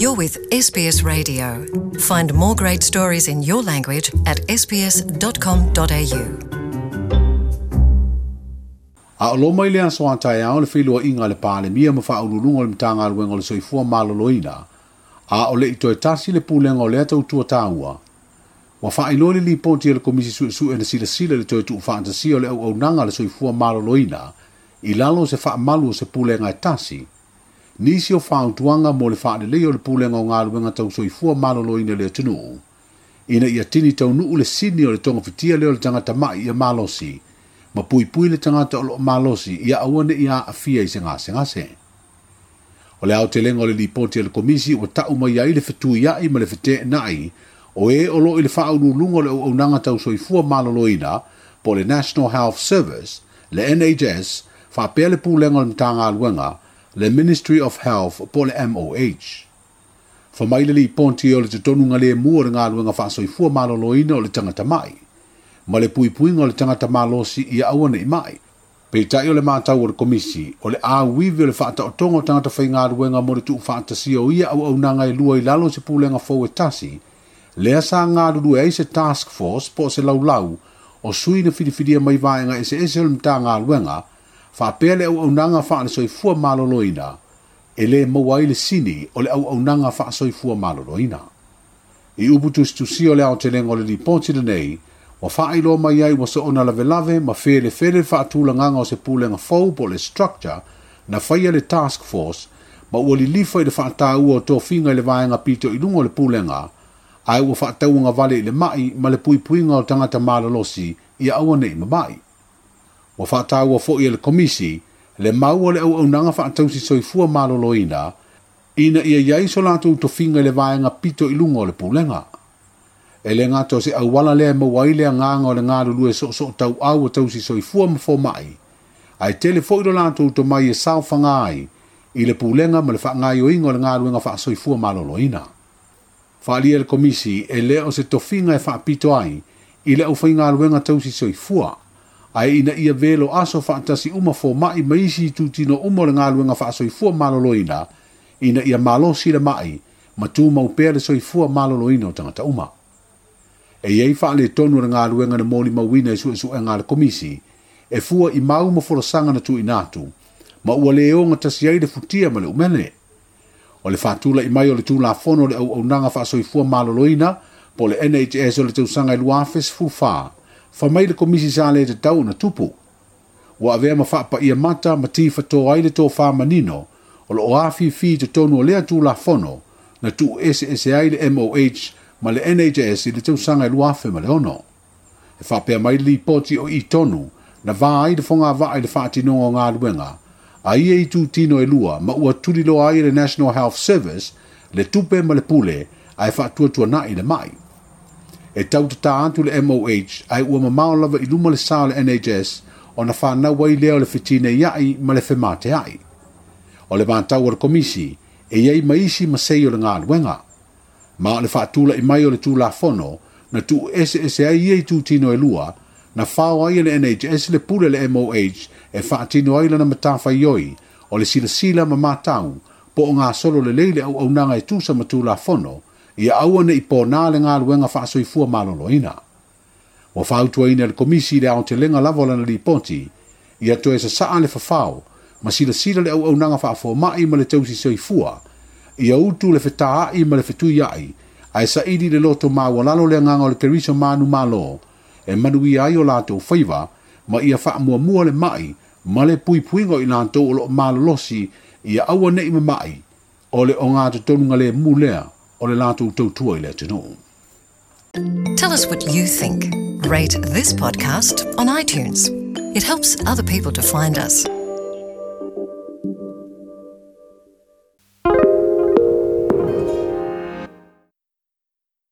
You're with SBS Radio. Find more great stories in your language at sbs.com.au. A lo mai le aso ata e ao le whilo inga le pāle mia ma whaululunga le mtanga aluenga le soifua maloloina. A o le ito e tasi le pūlenga o le atau tua tāua. Wa whailo le liponti le komisi su su ena sila sila le toi tuu whaantasi o le au au nanga le soifua maloloina. I lalo se fa malo se pūlenga e tasi. nisi o fautuaga mo le faalelei o le pulega o galuega tausoifua maloloina le atunuu ina ia tini taunuu le sini o le togafitia lea o le tagata maʻi ia malosi ma puipui le tagata o loo malosi ia aua neʻi a afia i se gasegase o le aotelega o le lipoti a e le komisi ua taʻu mai ai le fetuiaʻi ma le fetenaʻi o ē e o loo i le faaululuga o le auaunaga tausoifua maloloina po le national health service le nhs faapea le pulega o le matagaluega le Ministry of Health po le MOH. Fa mai le li ponti o le tatonu nga le mua le ngā luenga whaasoifua maloloina o le tangata mai, ma le puipuinga o le tangata malosi i awana i mai, Pei tai o le mātau o le komisi, o le āwiwi o le whaata o tongo tangata whai ngā ruenga mo le tuu whaata si o ia au au nanga i lua i lalo se pūlenga fau e tasi, lea sā ngā e se task force po se laulau o sui na whiriwhiria mai vāenga e se ese o le mta ngā ruenga, fa pele au au fa le soi fua maloloina e mo le sini o le au au nanga fa soi fua maloloina i ubu tu tu si o le au tele ngole di ponti de nei wa fa ilo mai ai waso ona la velave ma fe le fe le fa tu la o se pulenga fo le structure na fa le task force ma o li li fa le fa ta u o to finga le vainga pito i lu le pulenga nga ai wa fa ta u nga vale le mai ma le pui pui nga o tanga ta malolosi ia au nei ma wa whātāua fo i e le komisi le maua le au au nanga whātau si soifua māloloina ina ia yai solatu to finga le vāenga pito i lungo le pūlenga. E le ngā se au wala lea mawai lea ngānga o le ngāru lue so so tau au a tau si soifua ma fō mai. Ai tele fo i lo to mai e sāu whangāi i le pūlenga ma le whangāi o ingo le ngāru inga whā soifua māloloina. Whālia le komisi e leo se to finga e whā pito ai ile le au whainga luenga tau si soifua ai ina ia velo aso fa tasi uma fo mai mai si tuti no umo le ngalu nga fa so i fo malolo ina ina ia malo si le mai ma tu ma u pere so i fo malolo ina o tanga uma e ia fa le tonu le ngalu nga le moli ma wina su e su nga le komisi e fo i mau mo fo sanga na tu ina tu ma u le o nga tasi ai le futia ma le umene o le fa tu la i mai o le tu la fono le au au nga fa so i fo malolo ina po le NHS o le tu sanga i luafes fufaa fa mai le komisi sa le te tau na tupu. Wa avea ma faa ia mata ma ti fa tō aile tō wha manino o lo oa fi te tonu le atu tū la fono na tū SSA le MOH ma le NHS i le tau sanga i luafe ma le ono. E faa pia mai li poti o i tonu na vaa aile fonga vaa aile faa tino o ngā luenga a ia e i tū tino e lua ma ua tūri lo le National Health Service le tupe ma le pule a e faa tua na i le mai e tau te ta antu le MOH ai ua ma maa lava i luma le sao le NHS o na whanau wai leo le fitine iai ma le whemate ai. O le mātau ar komisi e iei maisi ma sei o le ngā luenga. Ma le whaatula i mai o le tūla fono na tu ese ese ai iei tū tino e lua na whao ai le NHS le pule le MOH e whaatino ai lana matafa ioi o le sila sila ma mātau po o ngā solo le leile au au nanga e tūsa ma tūla fono ia aua nei pōna le galuega faasoifua malolōina ua fautuaina i le komisi i le aotelega lava o lana lipoti ia toe sasaʻa le fafao ma silasila le auaunaga faafoamaʻi ma le tausisoifua ia utu le fetāaʻi ma le fetui aʻi ae saʻili i le loto maualalo le agaga o le keriso manu malō e manu ia ai o latou faiva ma ia faamuamua le maʻi ma le puipuiga i lantou o loo malolosi ia aua neʻi ole o le o gatotonuga lemū o le lātou tautua i le atunuu. Tell us what you think. Rate this podcast on iTunes. It helps other people to find us.